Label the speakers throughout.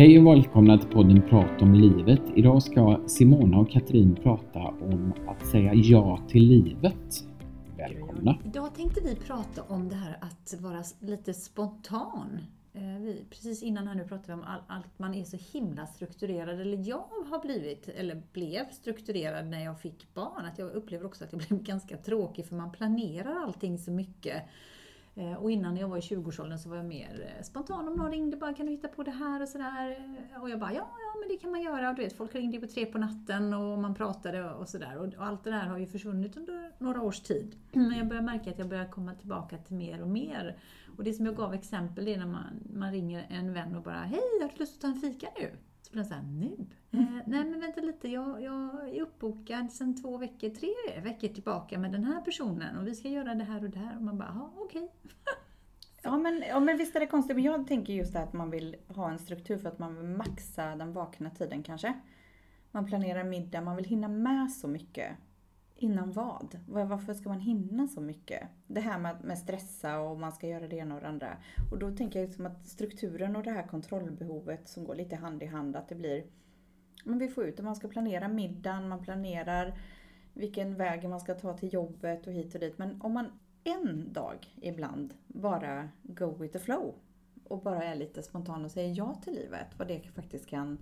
Speaker 1: Hej och välkomna till podden Prat om livet. Idag ska Simona och Katrin prata om att säga ja till livet. Välkomna!
Speaker 2: Idag tänkte vi prata om det här att vara lite spontan. Eh, vi, precis innan här nu pratade vi om att man är så himla strukturerad, eller jag har blivit, eller blev strukturerad när jag fick barn. Att jag upplever också att jag blev ganska tråkig för man planerar allting så mycket. Eh, och innan jag var i 20-årsåldern så var jag mer eh, spontan. Om någon ringde bara, kan du hitta på det här och sådär? Eh, och jag bara, ja, ja men det kan man göra. Och du vet, folk ringde på tre på natten och man pratade och sådär. Och, allt det där har ju försvunnit under några års tid. Men jag börjar märka att jag börjar komma tillbaka till mer och mer. Och det som jag gav exempel är när man, man ringer en vän och bara, hej, har du lust att ta en fika nu? Så blir jag såhär, nu? Mm. Eh, nej men vänta lite, jag, jag är uppbokad sedan två veckor, tre veckor tillbaka med den här personen och vi ska göra det här och det här. Och man bara, ja okej. Okay.
Speaker 3: ja, men, ja men visst är det konstigt, men jag tänker just det att man vill ha en struktur för att man vill maxa den vakna tiden kanske. Man planerar middag, man vill hinna med så mycket. Innan vad? Varför ska man hinna så mycket? Det här med, med stressa och man ska göra det ena och det andra. Och då tänker jag liksom att strukturen och det här kontrollbehovet som går lite hand i hand, att det blir... Men vi får ut det, man ska planera middagen, man planerar vilken väg man ska ta till jobbet och hit och dit. Men om man en dag ibland bara go with the flow och bara är lite spontan och säger ja till livet, vad det faktiskt kan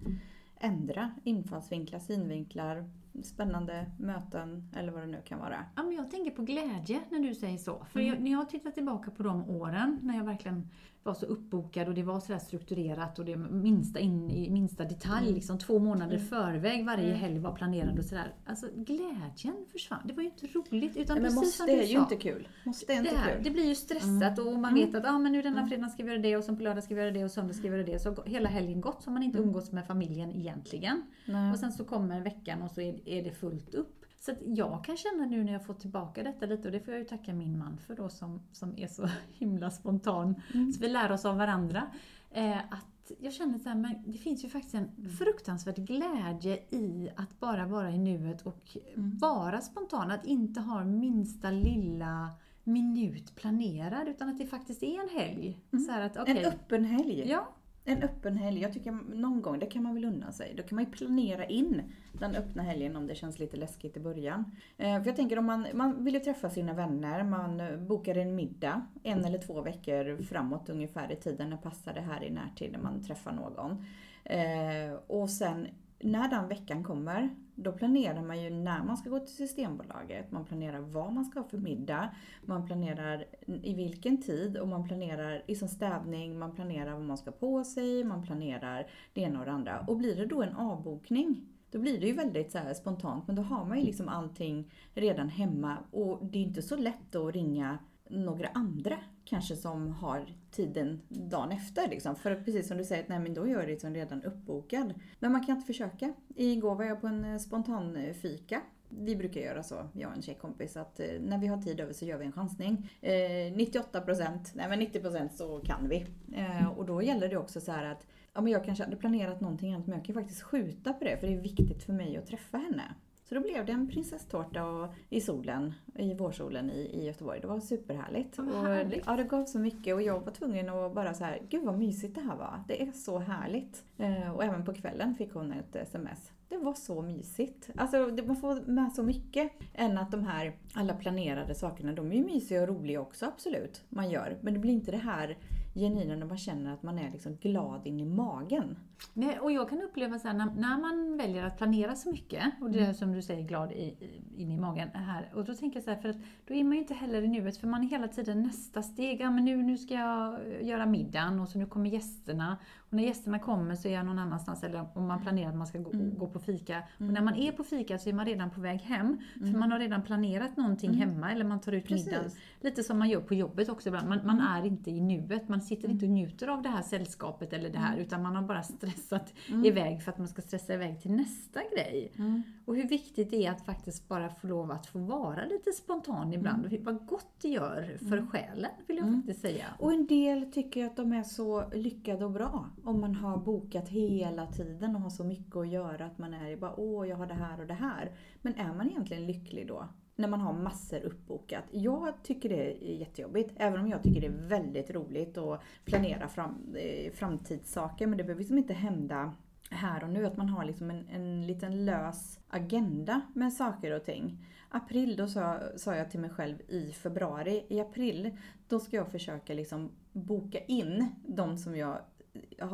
Speaker 3: ändra infallsvinklar, synvinklar, spännande möten eller vad det nu kan vara.
Speaker 2: Ja, men jag tänker på glädje när du säger så. För mm. jag, när jag tittar tillbaka på de åren när jag verkligen var så uppbokad och det var sådär strukturerat och det minsta in i minsta detalj, mm. liksom två månader mm. förväg, varje mm. helg var planerad och sådär. Alltså glädjen försvann. Det var ju inte roligt. Utan
Speaker 3: Nej, men
Speaker 2: precis
Speaker 3: måste är ju inte kul.
Speaker 2: Måste är inte det, kul. det blir ju stressat och man vet att ah, men nu denna mm. fredag ska vi göra det och sen på lördag ska vi göra det och söndag ska vi göra det. Så hela helgen gått så har man inte mm. umgås med familjen egentligen. Nej. Och sen så kommer veckan och så är, är det fullt upp. Så jag kan känna nu när jag får tillbaka detta lite, och det får jag ju tacka min man för då som, som är så himla spontan, mm. så vi lär oss av varandra, eh, att jag känner så här, men det finns ju faktiskt en mm. fruktansvärd glädje i att bara vara i nuet och mm. vara spontan, att inte ha minsta lilla minut planerad, utan att det faktiskt är en helg.
Speaker 3: Mm. Så att, okay. En öppen helg?
Speaker 2: Ja,
Speaker 3: en öppen helg, jag tycker någon gång, det kan man väl unna sig. Då kan man ju planera in den öppna helgen om det känns lite läskigt i början. Eh, för jag tänker om man, man vill ju träffa sina vänner, man bokar en middag en eller två veckor framåt ungefär i tiden, när passar det här i närtid när man träffar någon. Eh, och sen när den veckan kommer, då planerar man ju när man ska gå till Systembolaget, man planerar vad man ska ha för middag, man planerar i vilken tid och man planerar liksom städning, man planerar vad man ska på sig, man planerar det ena och det andra. Och blir det då en avbokning, då blir det ju väldigt så spontant, men då har man ju liksom allting redan hemma. Och det är inte så lätt att ringa några andra kanske som har tiden dagen efter. Liksom. För precis som du säger, nej, men då är jag liksom redan uppbokad. Men man kan inte försöka. Igår var jag på en eh, spontan eh, fika vi brukar göra så, jag och en tjejkompis, att eh, när vi har tid över så gör vi en chansning. Eh, 98%, nej men 90% så kan vi. Eh, och då gäller det också så att ja, men jag kanske hade planerat någonting annat men jag kan faktiskt skjuta på det för det är viktigt för mig att träffa henne. Så då blev det en prinsesstårta i solen, i vårsolen i, i Göteborg. Det var superhärligt.
Speaker 2: Härligt.
Speaker 3: Och, ja, det gav så mycket och jag var tvungen att bara så här, gud vad mysigt det här var. Det är så härligt. Eh, och även på kvällen fick hon ett sms. Det var så mysigt. Alltså man får med så mycket än att de här alla planerade sakerna, de är ju mysiga och roliga också absolut. Man gör. Men det blir inte det här genuina när man känner att man är liksom glad in i magen.
Speaker 2: Nej, och jag kan uppleva så här, när, när, man väljer att planera så mycket, och det är mm. som du säger, glad i, in i magen här. Och då tänker jag så här, för att då är man ju inte heller i nuet, för man är hela tiden nästa steg. Ja, men nu, nu ska jag göra middagen och så nu kommer gästerna. Och när gästerna kommer så är jag någon annanstans, eller om man planerar att man ska gå, mm. gå på fika. Mm. Och när man är på fika så är man redan på väg hem, för mm. man har redan planerat någonting mm. hemma, eller man tar ut Precis. middagen. Lite som man gör på jobbet också ibland. Man, man är inte i nuet, man sitter inte och njuter av det här sällskapet eller det här, utan man har bara stressat mm. iväg för att man ska stressa iväg till nästa grej. Mm. Och hur viktigt det är att faktiskt bara få lov att få vara lite spontan ibland. Mm. Vad gott det gör för mm. själen, vill jag mm. faktiskt säga.
Speaker 3: Och en del tycker att de är så lyckade och bra Om man har bokat hela tiden och har så mycket att göra att man är bara åh, jag har det här och det här. Men är man egentligen lycklig då? När man har massor uppbokat. Jag tycker det är jättejobbigt, även om jag tycker det är väldigt roligt att planera fram, eh, framtidssaker. Men det behöver liksom inte hända här och nu, att man har liksom en, en liten lös agenda med saker och ting. April, då sa, sa jag till mig själv i februari, i april, då ska jag försöka liksom boka in de som jag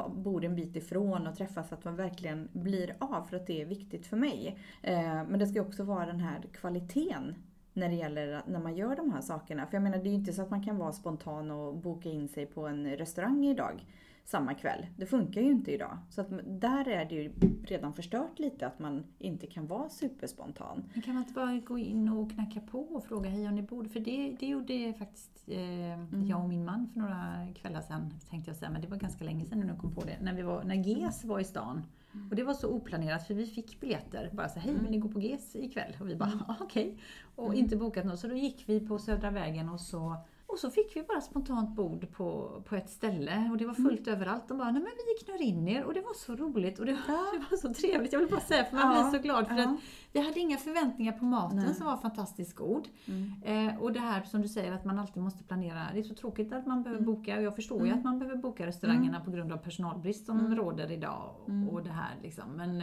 Speaker 3: bor en bit ifrån och träffas så att man verkligen blir av för att det är viktigt för mig. Eh, men det ska också vara den här kvaliteten när det gäller när man gör de här sakerna. För jag menar det är ju inte så att man kan vara spontan och boka in sig på en restaurang idag samma kväll. Det funkar ju inte idag. Så att där är det ju redan förstört lite att man inte kan vara superspontan.
Speaker 2: Men kan man inte bara gå in och knacka på och fråga hej om ni bor? För det, det gjorde faktiskt eh, mm. jag och min man för några kvällar sedan, tänkte jag säga, men det var ganska länge sedan nu kom på det. När, vi var, när GES var i stan. Mm. Och det var så oplanerat för vi fick biljetter. Bara så hej vill ni gå på GES ikväll? Och vi bara, mm. okej. Okay. Och mm. inte bokat något. Så då gick vi på Södra vägen och så och så fick vi bara spontant bord på, på ett ställe och det var fullt mm. överallt. De bara, nej men vi knör in er och det var så roligt och det, ja. det var så trevligt. Jag vill bara säga för man ja. blir så glad för ja. att vi hade inga förväntningar på maten nej. som var fantastiskt god. Mm. Eh, och det här som du säger att man alltid måste planera. Det är så tråkigt att man behöver mm. boka och jag förstår mm. ju att man behöver boka restaurangerna mm. på grund av personalbrist som mm. råder idag. Och, och det här liksom. Men,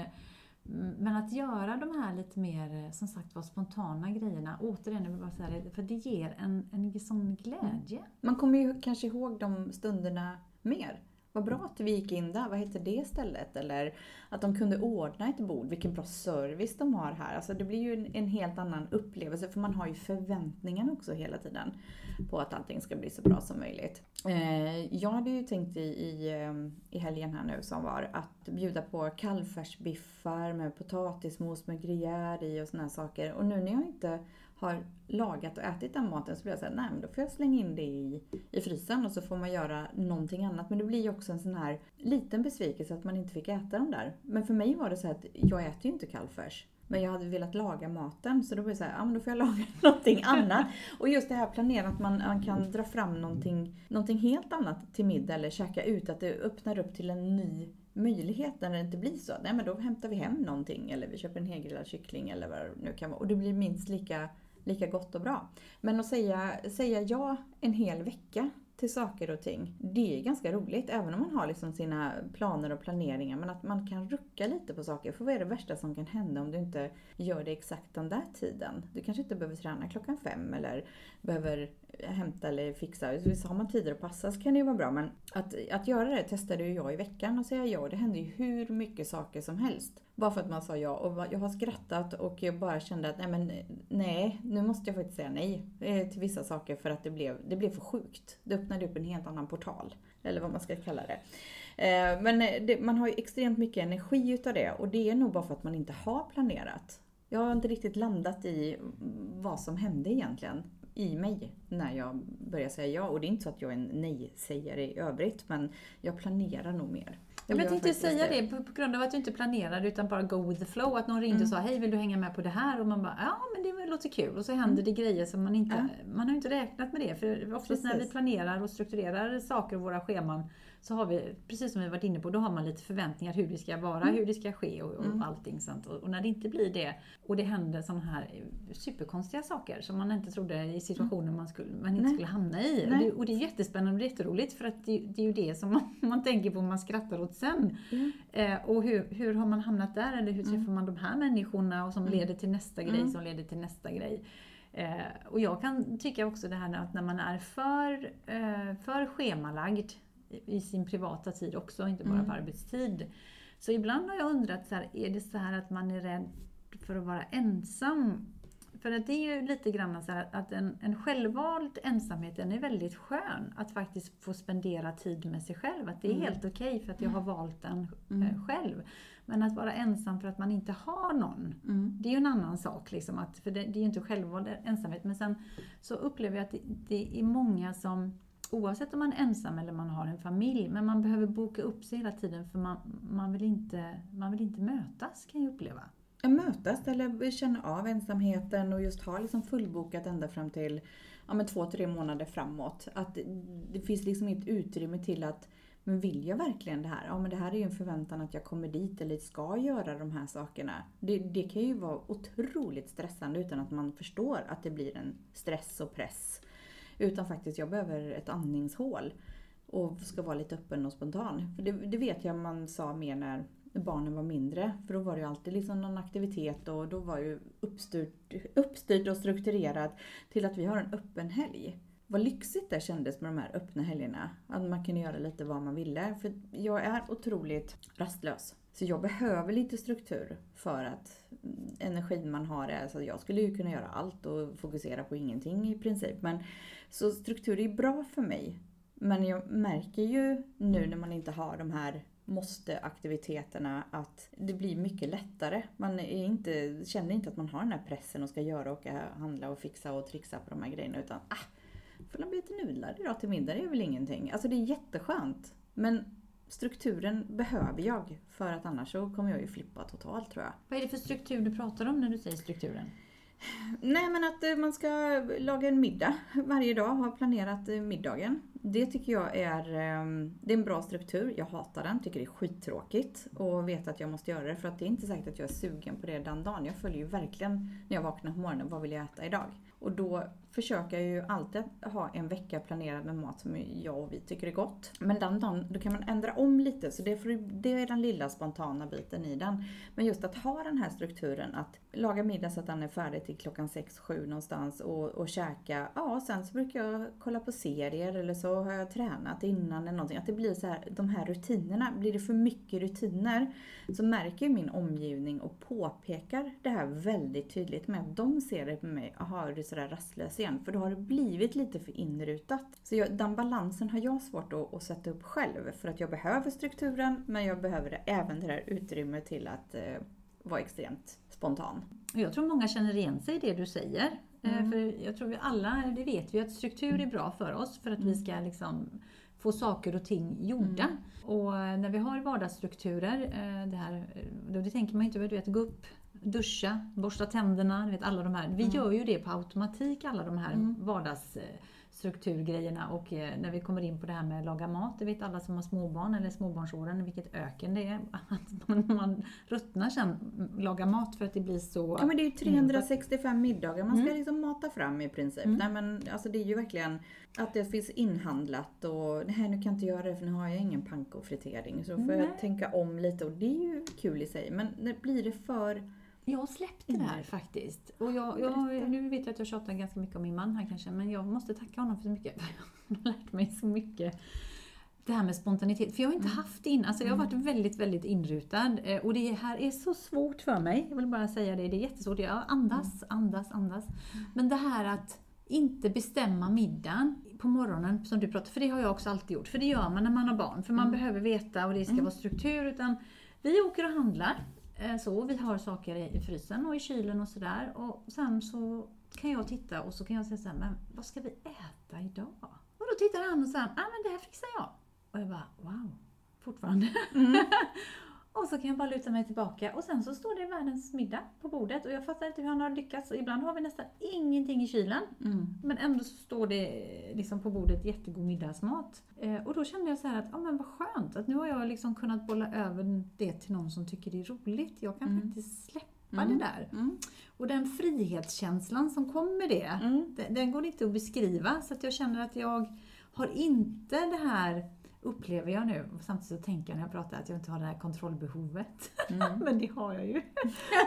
Speaker 2: men att göra de här lite mer, som sagt var, spontana grejerna, återigen, jag vill bara säga det, för det ger en, en sån glädje.
Speaker 3: Man kommer ju kanske ihåg de stunderna mer. Vad bra att vi gick in där, vad hette det stället? Eller att de kunde ordna ett bord, vilken bra service de har här. Alltså det blir ju en, en helt annan upplevelse för man har ju förväntningar också hela tiden på att allting ska bli så bra som möjligt. Eh, jag hade ju tänkt i, i, ehm, i helgen här nu som var att bjuda på kallfärsbiffar med potatismos med gruyère i och såna här saker. Och nu när jag inte har lagat och ätit den maten så blir jag såhär, nej men då får jag slänga in det i, i frysen och så får man göra någonting annat. Men det blir ju också en sån här liten besvikelse att man inte fick äta den där. Men för mig var det så att jag äter ju inte kallfärs. Men jag hade velat laga maten så då blev det såhär, ja men då får jag laga någonting annat. Och just det här planera att man, man kan dra fram någonting, någonting helt annat till middag eller käka ut, att det öppnar upp till en ny möjlighet när det inte blir så. Nej men då hämtar vi hem någonting eller vi köper en helgrillad kyckling eller vad det nu kan vara. Och det blir minst lika lika gott och bra. Men att säga, säga ja en hel vecka till saker och ting, det är ganska roligt. Även om man har liksom sina planer och planeringar. Men att man kan rucka lite på saker. För vad är det värsta som kan hända om du inte gör det exakt den där tiden? Du kanske inte behöver träna klockan fem eller behöver hämta eller fixa. Så har man tider att passa så kan det ju vara bra. Men att, att göra det testade ju jag i veckan och säga ja. Det hände ju hur mycket saker som helst. Bara för att man sa ja. Och jag har skrattat och jag bara kände att nej, men, nej nu måste jag faktiskt säga nej eh, till vissa saker för att det blev, det blev för sjukt. Det öppnade upp en helt annan portal. Eller vad man ska kalla det. Eh, men eh, det, man har ju extremt mycket energi utav det och det är nog bara för att man inte har planerat. Jag har inte riktigt landat i vad som hände egentligen i mig när jag börjar säga ja. Och det är inte så att jag är en nej-sägare i övrigt, men jag planerar nog mer.
Speaker 2: Jag, jag tänkte säga det, på, på, grund av att du inte planerade utan bara go with the flow. Att någon ringde mm. och sa hej vill du hänga med på det här? Och man bara ja men det låter kul. Och så händer mm. det grejer som man inte, ja. man har inte räknat med det. För oftast när vi planerar och strukturerar saker och våra scheman så har vi, precis som vi varit inne på, då har man lite förväntningar hur det ska vara, mm. hur det ska ske och, och mm. allting sånt. Och, och, när det inte blir det och det händer sådana här superkonstiga saker som man inte trodde i situationer mm. man, skulle, man inte Nej. skulle hamna i. Och det, och det, är jättespännande och jätteroligt för att det, det, är ju det som man, man tänker på man skrattar åt sen. Mm. Eh, och hur, hur har man hamnat där eller hur träffar mm. man de här människorna och som mm. leder till nästa grej som leder till nästa grej. Eh, och jag kan tycka också det här att när man är för, eh, för schemalagd i sin privata tid också, inte bara mm. på arbetstid. Så ibland har jag undrat, så här, är det så här att man är rädd för att vara ensam? För att det är ju lite grann så här att en, en självvald ensamhet, den är väldigt skön. Att faktiskt få spendera tid med sig själv. Att det är mm. helt okej okay för att jag har valt den eh, mm. själv. Men att vara ensam för att man inte har någon, mm. det är ju en annan sak. Liksom, att, för det, det är ju inte självvald ensamhet. Men sen så upplever jag att det, det är många som oavsett om man är ensam eller man har en familj. Men man behöver boka upp sig hela tiden för man, man, vill, inte, man vill inte mötas kan jag uppleva.
Speaker 3: Mötas eller känna av ensamheten och just ha liksom fullbokat ända fram till ja, men två, tre månader framåt. Att det finns liksom inget utrymme till att Men vill jag verkligen det här? Ja men det här är ju en förväntan att jag kommer dit eller ska göra de här sakerna. Det, det kan ju vara otroligt stressande utan att man förstår att det blir en stress och press. Utan faktiskt, jag behöver ett andningshål och ska vara lite öppen och spontan. För det, det vet jag man sa mer när barnen var mindre. För då var det ju alltid liksom någon aktivitet och då var ju uppstyrt, uppstyrt och strukturerat till att vi har en öppen helg. Vad lyxigt det kändes med de här öppna helgerna. Att man kunde göra lite vad man ville. För jag är otroligt rastlös. Så jag behöver lite struktur för att energin man har är så jag skulle ju kunna göra allt och fokusera på ingenting i princip. Men, så struktur är bra för mig. Men jag märker ju nu när man inte har de här måste-aktiviteterna att det blir mycket lättare. Man är inte, känner inte att man har den här pressen och ska göra och eh, handla och fixa och trixa på de här grejerna utan ah, får det bli lite nudlar idag till middag, det är väl ingenting. Alltså det är jätteskönt. Men strukturen behöver jag för att annars så kommer jag ju flippa totalt tror jag.
Speaker 2: Vad är det för struktur du pratar om när du säger strukturen?
Speaker 3: Nej men att eh, man ska laga en middag varje dag, ha planerat eh, middagen. Det tycker jag är, ehm, det är en bra struktur. Jag hatar den, tycker det är skittråkigt och vet att jag måste göra det för att det är inte säkert att jag är sugen på det den dagen. Jag följer ju verkligen när jag vaknar på morgonen, vad vill jag äta idag? Och då försöker jag ju alltid ha en vecka planerad med mat som jag och vi tycker är gott. Men den dagen, då kan man ändra om lite, så det, för, det är den lilla spontana biten i den. Men just att ha den här strukturen, att laga middag så att den är färdig till klockan 6-7 någonstans och, och käka. Ja, sen så brukar jag kolla på serier eller så har jag tränat innan eller någonting. Att det blir så här, de här rutinerna, blir det för mycket rutiner så märker min omgivning och påpekar det här väldigt tydligt med att de ser det på mig, jaha, är du sådär rastlös igen? För då har det blivit lite för inrutat. Så jag, den balansen har jag svårt att, att, sätta upp själv för att jag behöver strukturen men jag behöver även det där utrymmet till att eh, vara extremt spontan.
Speaker 2: Jag tror många känner igen sig i det du säger. Eh, mm. För jag tror vi alla, det vet vi att struktur är bra för oss för att vi ska liksom få saker och ting gjorda. Mm. Och när vi har vardagsstrukturer, eh, det här, då det tänker man inte på, du vet, gå upp, duscha, borsta tänderna, vet alla de här. Vi mm. gör ju det på automatik, alla de här mm. vardags strukturgrejerna och eh, när vi kommer in på det här med att laga mat, det vet alla som har småbarn eller småbarnsåren vilket öken det är. Att man ruttnar sen, laga mat för att det blir så...
Speaker 3: Ja men det är ju 365 middagar man ska mm. liksom mata fram i princip. Mm. Nej men alltså det är ju verkligen att det finns inhandlat och nej nu kan jag inte göra det för nu har jag ingen pankofritering. Så får jag tänka om lite och det är ju kul i sig. Men blir det för
Speaker 2: jag har släppt det här mm. faktiskt. Och jag, jag, nu vet jag att jag tjatar ganska mycket om min man här kanske, men jag måste tacka honom för så mycket. Jag har lärt mig så mycket. Det här med spontanitet, för jag har inte mm. haft det innan. Alltså jag har varit mm. väldigt, väldigt inrutad. Eh, och det här är så svårt för mig. Jag vill bara säga det, det är jättesvårt. Jag andas, andas, andas. Men det här att inte bestämma middagen på morgonen som du pratar för det har jag också alltid gjort. För det gör man när man har barn, för man mm. behöver veta och det ska mm. vara struktur. Utan vi åker och handlar så, vi har saker i frysen och i kylen och sådär. Och sen så kan jag titta och så kan jag säga såhär, men vad ska vi äta idag? Och då tittar han och säger, ah, men det här fixar jag. Och jag bara, wow, fortfarande. Mm. och så kan jag bara luta mig tillbaka och sen så står det världens middag på bordet och jag fattar inte hur han har lyckats. Ibland har vi nästan ingenting i kylen. Mm. Men ändå så står det liksom på bordet jättegod middagsmat. Eh, och då kände jag så att, ja ah, men vad skönt att nu har jag liksom kunnat bolla över det till någon som tycker det är roligt. Jag kan mm. faktiskt släppa mm. det där. Mm. Och den frihetskänslan som kommer med det, mm. den, den, går inte att beskriva. Så att jag känner att jag har inte det här upplever jag nu, samtidigt så tänker jag när jag pratar att jag inte har det här kontrollbehovet. Mm. Men det har jag ju.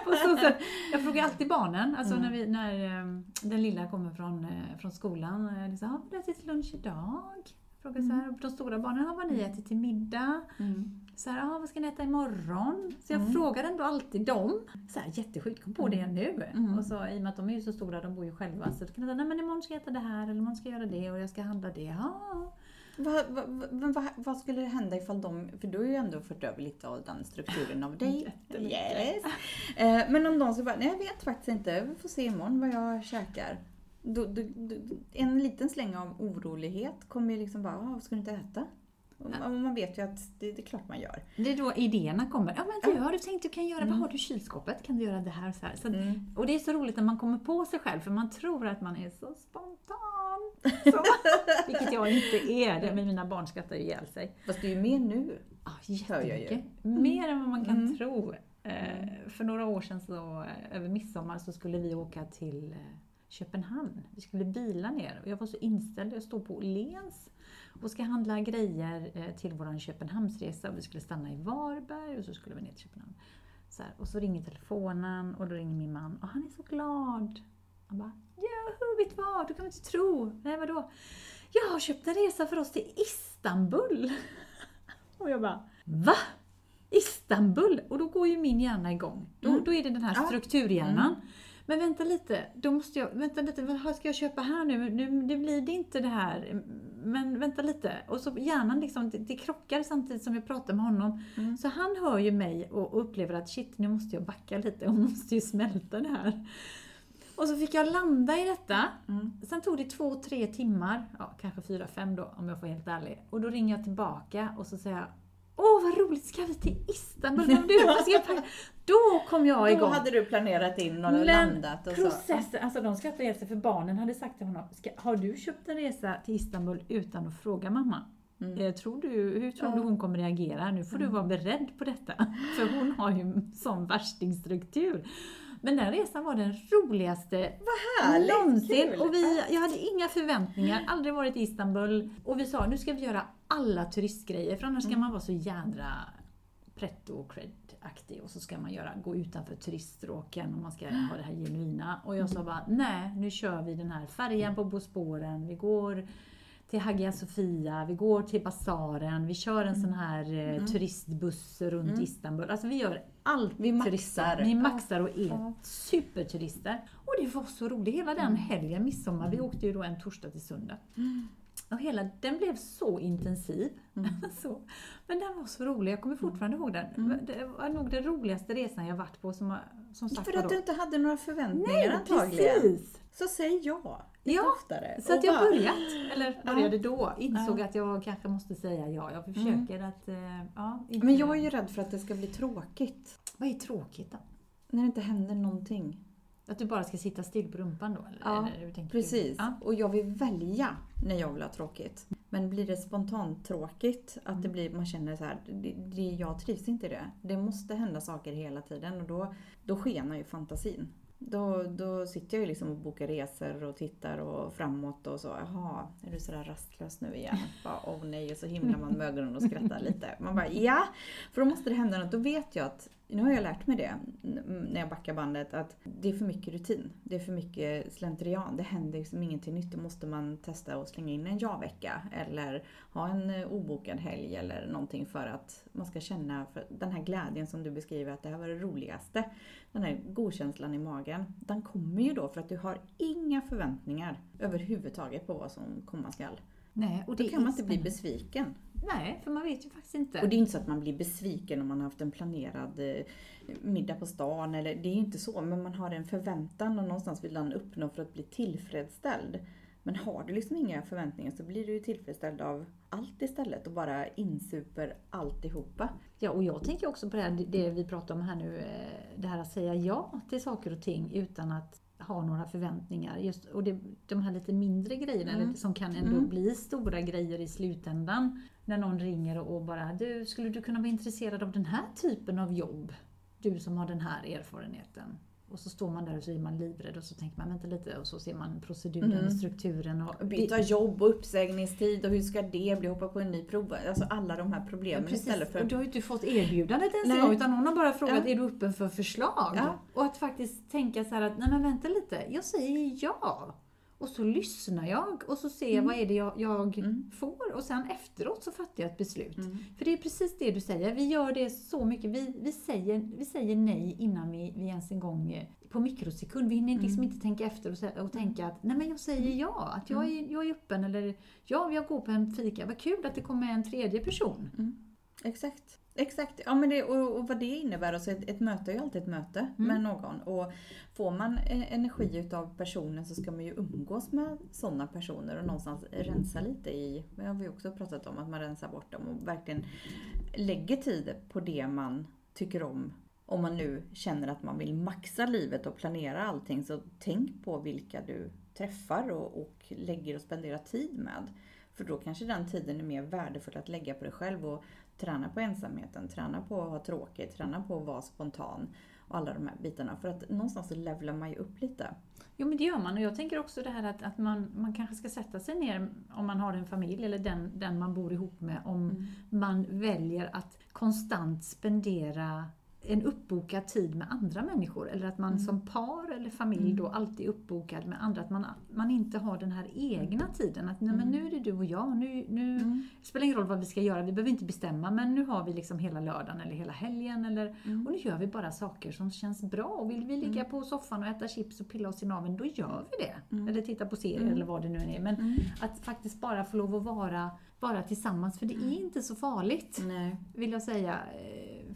Speaker 2: På så sätt, jag frågar alltid barnen, alltså mm. när, vi, när um, den lilla kommer från, uh, från skolan, liksom, har du ätit lunch idag? Frågar mm. så här, de stora barnen, har vad ni mm. ätit till middag? Mm. Så här, ah, vad ska ni äta imorgon? Så jag mm. frågar ändå alltid dem. Så här, jättesjukt, kom på det mm. nu. Mm. Och så, I och med att de är ju så stora, de bor ju själva, så kan jag säga, nej men imorgon ska jag äta det här, eller imorgon ska jag göra det, och jag ska handla det. Ah.
Speaker 3: Vad, vad, vad, vad, skulle hända ifall de, för du har ju ändå fört över lite av den strukturen av dig. Yes. Eh, men om de skulle bara, nej jag vet faktiskt inte, vi får se imorgon vad jag käkar. Du, du, du, en liten släng av orolighet kommer ju liksom bara, vad ska du inte äta? Och man- vet ju att det, det är klart man gör.
Speaker 2: Det är då idéerna kommer. Ja men du, har du tänkt du kan göra, vad har du i kylskåpet? Kan du göra det här och så här? Så
Speaker 3: Mm.
Speaker 2: Och det är så roligt när man kommer på sig själv för man tror att man är så spontan. Så, vilket jag inte är. Det, men mina barn skrattar ihjäl sig.
Speaker 3: Fast du är ju med nu.
Speaker 2: Ja,
Speaker 3: ju.
Speaker 2: jättemycket. Mer än vad man kan
Speaker 3: Mm.
Speaker 2: tro. Eh, för några år sedan, så, eh, över midsommar, så skulle vi åka till eh, Köpenhamn. Vi skulle bila ner och jag var så inställd. Jag stod på Åhléns och ska handla grejer eh, till vår Köpenhamnsresa. Vi skulle stanna i Varberg och så skulle vi ner till Köpenhamn. Så här, och så ringer telefonen och då ringer min man och han är så glad. Han bara, ja, vet du vad? Du kan inte tro. Nej, vadå? Jag har köpt en resa för oss till Istanbul. Och jag bara, va? Istanbul? Och då går ju min hjärna igång. Då,
Speaker 3: Mm.
Speaker 2: då är det den här strukturhjärnan. Men vänta lite, då måste jag, vänta lite, vad ska jag köpa här nu? nu? Nu blir det inte det här. Men vänta lite. Och så hjärnan liksom, det, det krockar samtidigt som jag pratar med honom.
Speaker 3: Mm.
Speaker 2: Så han hör ju mig och upplever att shit, nu måste jag backa lite och måste ju smälta det här. Och så fick jag landa i detta.
Speaker 3: Mm.
Speaker 2: Sen tog det två, tre timmar, ja, kanske fyra, fem då om jag får vara helt ärlig. Och då ringer jag tillbaka och så säger jag Åh vad roligt, ska vi till Istanbul? Men du, vad ska packa? Då kom jag
Speaker 3: Då
Speaker 2: igång.
Speaker 3: hade du planerat in och
Speaker 2: Men
Speaker 3: landat och så.
Speaker 2: Processen, alltså de skrattade ihjäl sig för barnen hade sagt till honom, har du köpt en resa till Istanbul utan att fråga mamma?
Speaker 3: Mm.
Speaker 2: Eh, tror du, hur tror
Speaker 3: Ja.
Speaker 2: du hon kommer reagera? Nu får du vara beredd på detta. För hon har ju sån värstingstruktur. Men den resan var den roligaste
Speaker 3: Härligt,
Speaker 2: någonsin.
Speaker 3: kul.
Speaker 2: Och vi, jag hade inga förväntningar, aldrig varit i Istanbul. Och vi sa, nu ska vi göra alla turistgrejer, för annars ska man vara så jädra pretto cred-aktig och så ska man göra, gå utanför turiststråken och man ska ha det här genuina. Och jag sa bara, nej, nu kör vi den här färjan på Bosporen, vi går till Hagia Sofia, vi går till basaren, vi kör en sån här eh, turistbuss runt Istanbul. Alltså vi gör allt
Speaker 3: Vi maxar.
Speaker 2: Vi maxar och är
Speaker 3: Ja.
Speaker 2: superturister. Och det var så roligt. Hela den helgen, midsommar, vi åkte ju då en torsdag till söndag. Och hela, den blev så intensiv. så. Men den var så rolig, jag kommer fortfarande ihåg den. Det var nog den roligaste resan jag varit på som, som sagt
Speaker 3: För att
Speaker 2: då.
Speaker 3: du inte hade några förväntningar
Speaker 2: Nej,
Speaker 3: antagligen.
Speaker 2: precis!
Speaker 3: Så säg ja lite
Speaker 2: Ja,
Speaker 3: oftare.
Speaker 2: Så att jag
Speaker 3: bara-
Speaker 2: börjat, eller började då, insåg att jag kanske måste säga ja. Jag försöker att, eh, ja. Inte,
Speaker 3: Men jag är ju rädd för att det ska bli tråkigt.
Speaker 2: Vad är tråkigt då?
Speaker 3: När det inte händer någonting.
Speaker 2: Att du bara ska sitta still på rumpan då? Eller,
Speaker 3: Ja,
Speaker 2: eller
Speaker 3: Precis.
Speaker 2: Ja.
Speaker 3: Och jag vill välja när jag vill ha tråkigt. Men blir det spontant tråkigt, att det blir, man känner så här, det, det, jag trivs inte i det. Det måste hända saker hela tiden och då, då skenar ju fantasin. Då, då sitter jag ju liksom och bokar resor och tittar och framåt och så. Jaha, är du sådär rastlös nu igen? Bara, Åh nej, och så himlar man med ögonen och skrattar lite. Man bara ja! För då måste det hända något. Då vet jag att, nu har jag lärt mig det när jag backar bandet, att det är för mycket rutin. Det är för mycket slentrian. Det händer liksom ingenting nytt. Då måste man testa att slänga in en ja-vecka eller ha en eh, obokad helg eller någonting för att man ska känna för den här glädjen som du beskriver att det här var det roligaste. Den här godkänslan i magen. Den kommer ju då för att du har inga förväntningar överhuvudtaget på vad som komma skall.
Speaker 2: Nej, och
Speaker 3: Då
Speaker 2: det
Speaker 3: kan man inte bli besviken.
Speaker 2: Nej, för man vet ju faktiskt inte.
Speaker 3: Och det är inte så att man blir besviken om man har haft en planerad eh, middag på stan. Eller, det är inte så, men man har en förväntan och någonstans vill den uppnå för att bli tillfredsställd. Men har du liksom inga förväntningar så blir du ju tillfredsställd av allt istället och bara insuper alltihopa.
Speaker 2: Ja, och jag tänker också på det, här, det- det vi pratar om här nu, eh, det här att säga ja till saker och ting utan att ha några förväntningar. Just, och det, de här lite mindre grejerna
Speaker 3: Mm.
Speaker 2: som kan ändå
Speaker 3: Mm.
Speaker 2: bli stora grejer i slutändan. När någon ringer och bara du, skulle du kunna vara intresserad av den här typen av jobb? Du som har den här erfarenheten. Och så står man där och så är man livrädd och så tänker man vänta lite och så ser man proceduren
Speaker 3: Mm.
Speaker 2: och strukturen. Och
Speaker 3: Byta jobb och uppsägningstid och hur ska det bli? Hoppa på en ny prov. Alltså alla de här
Speaker 2: Ja,
Speaker 3: problemen
Speaker 2: precis.
Speaker 3: istället för...
Speaker 2: Och du har ju inte fått erbjudandet ens en gång, utan hon har bara frågat
Speaker 3: Ja.
Speaker 2: är du öppen för förslag?
Speaker 3: Ja.
Speaker 2: Och att faktiskt tänka så här att nej men vänta lite, jag säger ja. Och så lyssnar jag och så ser jag vad är det jag, jag
Speaker 3: Mm.
Speaker 2: får och sen efteråt så fattar jag ett beslut.
Speaker 3: Mm.
Speaker 2: För det är precis det du säger, vi gör det så mycket. Vi, vi, säger, vi säger nej innan vi, vi ens en gång eh, på mikrosekund. Vi hinner liksom
Speaker 3: Mm.
Speaker 2: inte tänka efter och, och tänka att nej men jag säger ja, att jag är, jag är öppen eller ja, jag går på en fika, vad kul att det kommer en tredje person.
Speaker 3: Mm. Exakt. Exakt, ja, men det, och, och vad det innebär. Alltså ett, ett möte är ju alltid ett möte
Speaker 2: Mm.
Speaker 3: med någon. Och får man eh, energi utav personen så ska man ju umgås med sådana personer och någonstans rensa lite i, det har vi också pratat om, att man rensar bort dem och verkligen lägger tid på det man tycker om. Om man nu känner att man vill maxa livet och planera allting så tänk på vilka du träffar och, och lägger och spenderar tid med. För då kanske den tiden är mer värdefull att lägga på dig själv och träna på ensamheten, träna på att ha tråkigt, träna på att vara spontan och alla de här bitarna. För att någonstans levlar man ju upp lite.
Speaker 2: Jo men det gör man och jag tänker också det här att, att man, man kanske ska sätta sig ner om man har en familj eller den, den man bor ihop med om man väljer att konstant spendera en uppbokad tid med andra människor eller att man som par eller familj då alltid är uppbokad med andra. Att man, man inte har den här egna tiden. Att nej, men nu är det du och jag, nu, nu det spelar ingen roll vad vi ska göra, vi behöver inte bestämma men nu har vi liksom hela lördagen eller hela helgen eller, och nu gör vi bara saker som känns bra. Och vill vi ligga på soffan och äta chips och pilla oss i naveln, då gör vi det. Eller titta på serier eller vad det nu är. Men att faktiskt bara få lov att vara, vara tillsammans, för det är inte så farligt
Speaker 3: Nej.
Speaker 2: vill jag säga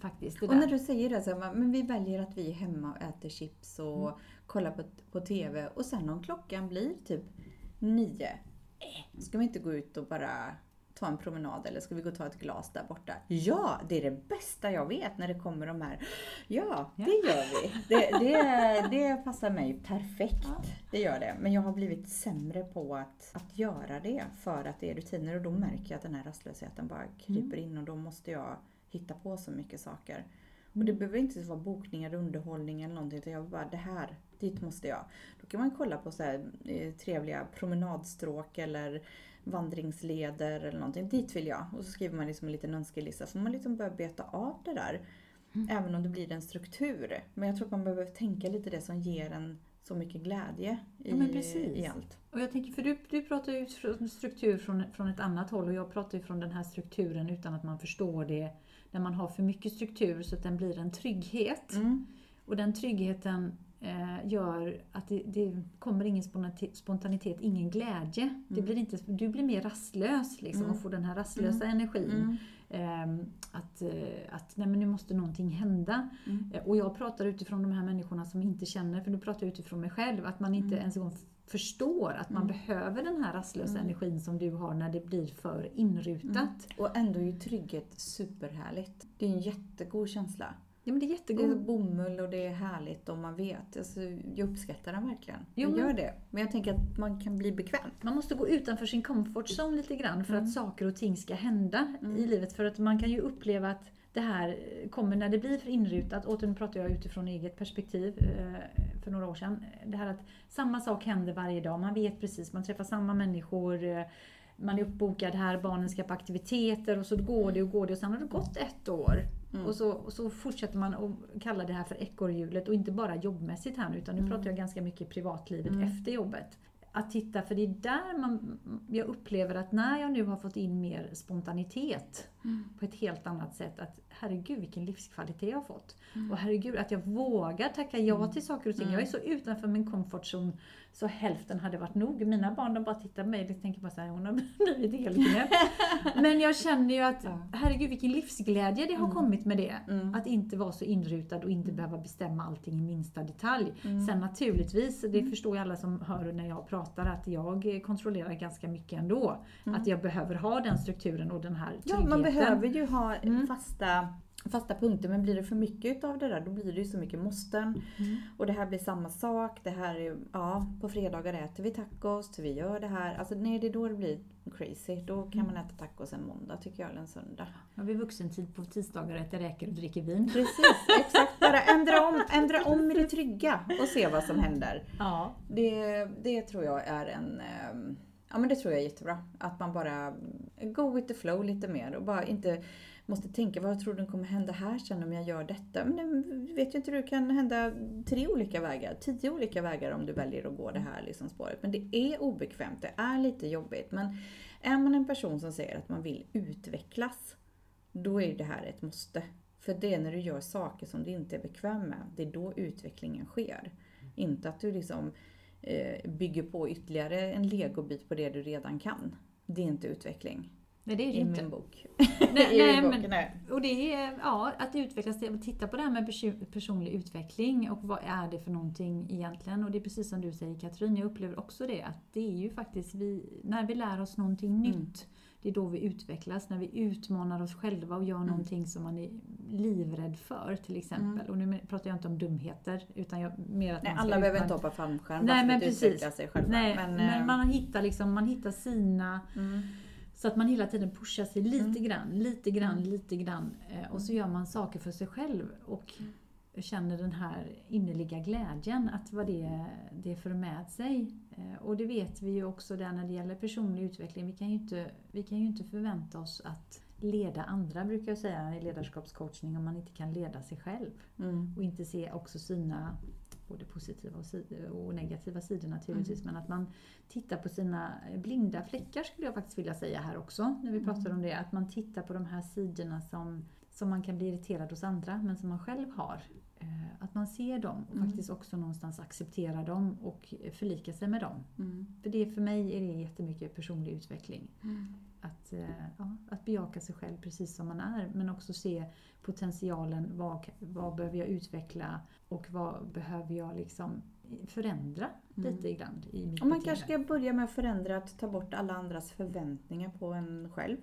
Speaker 2: faktiskt.
Speaker 3: Och när du säger det, så här, men vi väljer att vi är hemma och äter chips och kollar på, på TV och sen om klockan blir typ nio, eh, ska vi inte gå ut och bara ta en promenad eller ska vi gå och ta ett glas där borta? Ja, det är det bästa jag vet när det kommer de här. Ja, det gör vi. Det, det, det passar mig perfekt. Det gör det. Men jag har blivit sämre på att, att göra det för att det är rutiner och då märker jag att den här rastlösheten bara kryper in och då måste jag hitta på så mycket saker. Och det behöver inte vara bokningar, underhållning eller någonting. Utan jag vill bara, det här, dit måste jag. Då kan man kolla på så här, eh, trevliga promenadstråk eller vandringsleder eller någonting. Dit vill jag. Och så skriver man liksom en liten önskelista. Så man liksom börjar beta av det där. Även om det blir en struktur. Men jag tror att man behöver tänka lite det som ger en så mycket glädje i,
Speaker 2: Ja,
Speaker 3: i allt.
Speaker 2: Och jag tänker, för du, du pratar ju struktur från, från ett annat håll och jag pratar ju från den här strukturen utan att man förstår det. När man har för mycket struktur så att den blir en trygghet.
Speaker 3: Mm.
Speaker 2: Och den tryggheten eh, gör att det, det kommer ingen spontanitet, ingen glädje. Det blir inte, du blir mer rastlös liksom, och får den här rastlösa energin. Ehm, att eh, att nej, men nu måste någonting hända. Eh, Och jag pratar utifrån de här människorna som inte känner, för nu pratar jag utifrån mig själv, att man inte ens en gång förstår att man behöver den här rastlösa energin som du har när det blir för inrutat.
Speaker 3: Och ändå är ju trygghet superhärligt. Det är en jättegod känsla.
Speaker 2: Ja men det är
Speaker 3: Det
Speaker 2: jättegod.
Speaker 3: är bomull och det är härligt och man vet. Alltså, jag uppskattar den verkligen.
Speaker 2: Jo,
Speaker 3: jag gör det. Men jag tänker att man kan bli bekväm.
Speaker 2: Man måste gå utanför sin comfort zone lite grann för
Speaker 3: Mm.
Speaker 2: att saker och ting ska hända i livet. För att man kan ju uppleva att det här kommer när det blir för inrutat. Återigen pratar jag utifrån eget perspektiv eh, för några år sedan. Det här att samma sak händer varje dag. Man vet precis, man träffar samma människor. eh, Man är uppbokad här, barnen ska på aktiviteter och så går det och går det och sen har det gått ett år. Och, så, och så fortsätter man att kalla det här för ekorrhjulet och inte bara jobbmässigt här nu utan nu pratar jag ganska mycket privatlivet efter jobbet. Att titta, för det är där man, jag upplever att när jag nu har fått in mer spontanitet på ett helt annat sätt, att herregud vilken livskvalitet jag har fått. Och herregud att jag vågar tacka ja till saker och ting. Jag är så utanför min comfort zone så hälften hade varit nog. Mina barn de bara tittar på mig och tänker bara såhär, hon har blivit helt knäpp. Men jag känner ju att herregud vilken livsglädje det har kommit med det. Att inte vara så inrutad och inte behöva bestämma allting i minsta detalj. Sen naturligtvis, det förstår ju alla som hör när jag pratar, att jag kontrollerar ganska mycket ändå. Att jag behöver ha den strukturen och den här tryggheten.
Speaker 3: Ja, man behöver ju ha fasta, fasta punkter. Men blir det för mycket av det där då blir det ju så mycket måsten. Och det här blir samma sak. Det här är, ja, på fredagar äter vi tacos. Vi gör det här. Alltså nej, det är då det blir crazy. Då kan man äta tacos en måndag tycker jag, eller en söndag.
Speaker 2: Har vi vuxentid på tisdagar äter räkor och dricker vin.
Speaker 3: Precis, exakt. Bara ändra om, ändra om i det trygga och se vad som händer.
Speaker 2: Ja.
Speaker 3: Det, det tror jag är en... Ja men det tror jag är jättebra. Att man bara go with the flow lite mer och bara inte måste tänka vad tror du kommer hända här sen om jag gör detta. Men det vet ju inte, det kan hända tre olika vägar, tio olika vägar om du väljer att gå det här liksom spåret. Men det är obekvämt, det är lite jobbigt. Men är man en person som säger att man vill utvecklas, då är ju det här ett måste. För det är när du gör saker som du inte är bekväm med, det är då utvecklingen sker. Inte att du liksom bygger på ytterligare en legobit på det du redan kan. Det är inte utveckling.
Speaker 2: Nej, det är det
Speaker 3: i
Speaker 2: inte.
Speaker 3: min bok.
Speaker 2: Nej, nej, men, och det är ja, att utvecklas, titta på det här med perso- personlig utveckling och vad är det för någonting egentligen? Och det är precis som du säger Katrin, jag upplever också det att det är ju faktiskt vi, när vi lär oss någonting
Speaker 3: Mm.
Speaker 2: nytt, det är då vi utvecklas, när vi utmanar oss själva och gör
Speaker 3: Mm.
Speaker 2: någonting som man är livrädd för till exempel. Och nu pratar jag inte om dumheter utan jag, mer att
Speaker 3: Nej, alla behöver
Speaker 2: utmana-
Speaker 3: inte hoppa fallskärm
Speaker 2: Nej, men precis.
Speaker 3: sig själva.
Speaker 2: Nej,
Speaker 3: men,
Speaker 2: men,
Speaker 3: eh,
Speaker 2: man hittar liksom, man hittar sina
Speaker 3: mm,
Speaker 2: så att man hela tiden pushar sig lite
Speaker 3: Mm.
Speaker 2: grann, lite grann, lite grann. Eh, och så gör man saker för sig själv och känner den här innerliga glädjen att vad det, det för med sig. Eh, och det vet vi ju också där när det gäller personlig utveckling. Vi kan ju inte, vi kan ju inte förvänta oss att leda andra brukar jag säga i ledarskapscoachning om man inte kan leda sig själv.
Speaker 3: mm,
Speaker 2: Och inte se också sina både positiva och, och negativa sidor naturligtvis. Men att man tittar på sina blinda fläckar skulle jag faktiskt vilja säga här också. När vi pratar om det. Att man tittar på de här sidorna som, som man kan bli irriterad hos andra men som man själv har. Eh, Att man ser dem och faktiskt också någonstans accepterar dem och förlika sig med dem.
Speaker 3: mm,
Speaker 2: För det för mig är det jättemycket personlig utveckling.
Speaker 3: mm.
Speaker 2: Att, eh, ja, att bejaka sig själv precis som man är men också se potentialen. Vad, vad behöver jag utveckla och vad behöver jag liksom förändra lite ibland i mitt
Speaker 3: Och man kanske ska börja med att förändra, att ta bort alla andras förväntningar på en själv.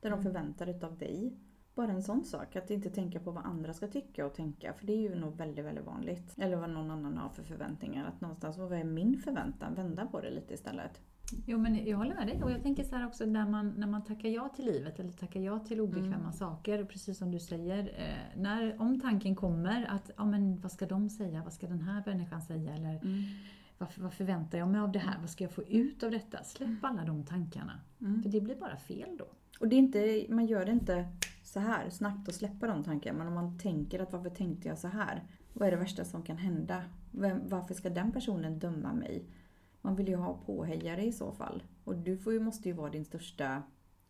Speaker 3: Det
Speaker 2: Mm.
Speaker 3: de förväntar utav dig. Bara en sån sak, att inte tänka på vad andra ska tycka och tänka. För det är ju nog väldigt, väldigt vanligt. Eller vad någon annan har för förväntningar. Att någonstans, vad är min förväntan? Vända på det lite istället.
Speaker 2: Jo men jag håller med dig och jag tänker så här också när man, när man tackar ja till livet eller tackar ja till obekväma saker, precis som du säger. Eh, när, om tanken kommer att, ja men vad ska de säga, vad ska den här människan säga eller vad, vad förväntar jag mig av det här, vad ska jag få ut av detta? Släpp alla de tankarna.
Speaker 3: Mm.
Speaker 2: För det blir bara fel då.
Speaker 3: Och det är inte, man gör det inte så här snabbt och släppa de tankarna. Men om man tänker att varför tänkte jag så här? Vad är det värsta som kan hända? Vem, varför ska den personen döma mig? Man vill ju ha påhejare i så fall. Och du får ju, måste ju vara din största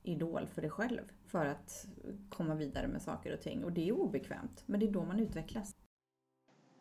Speaker 3: idol för dig själv. För att komma vidare med saker och ting. Och det är obekvämt. Men det är då man utvecklas.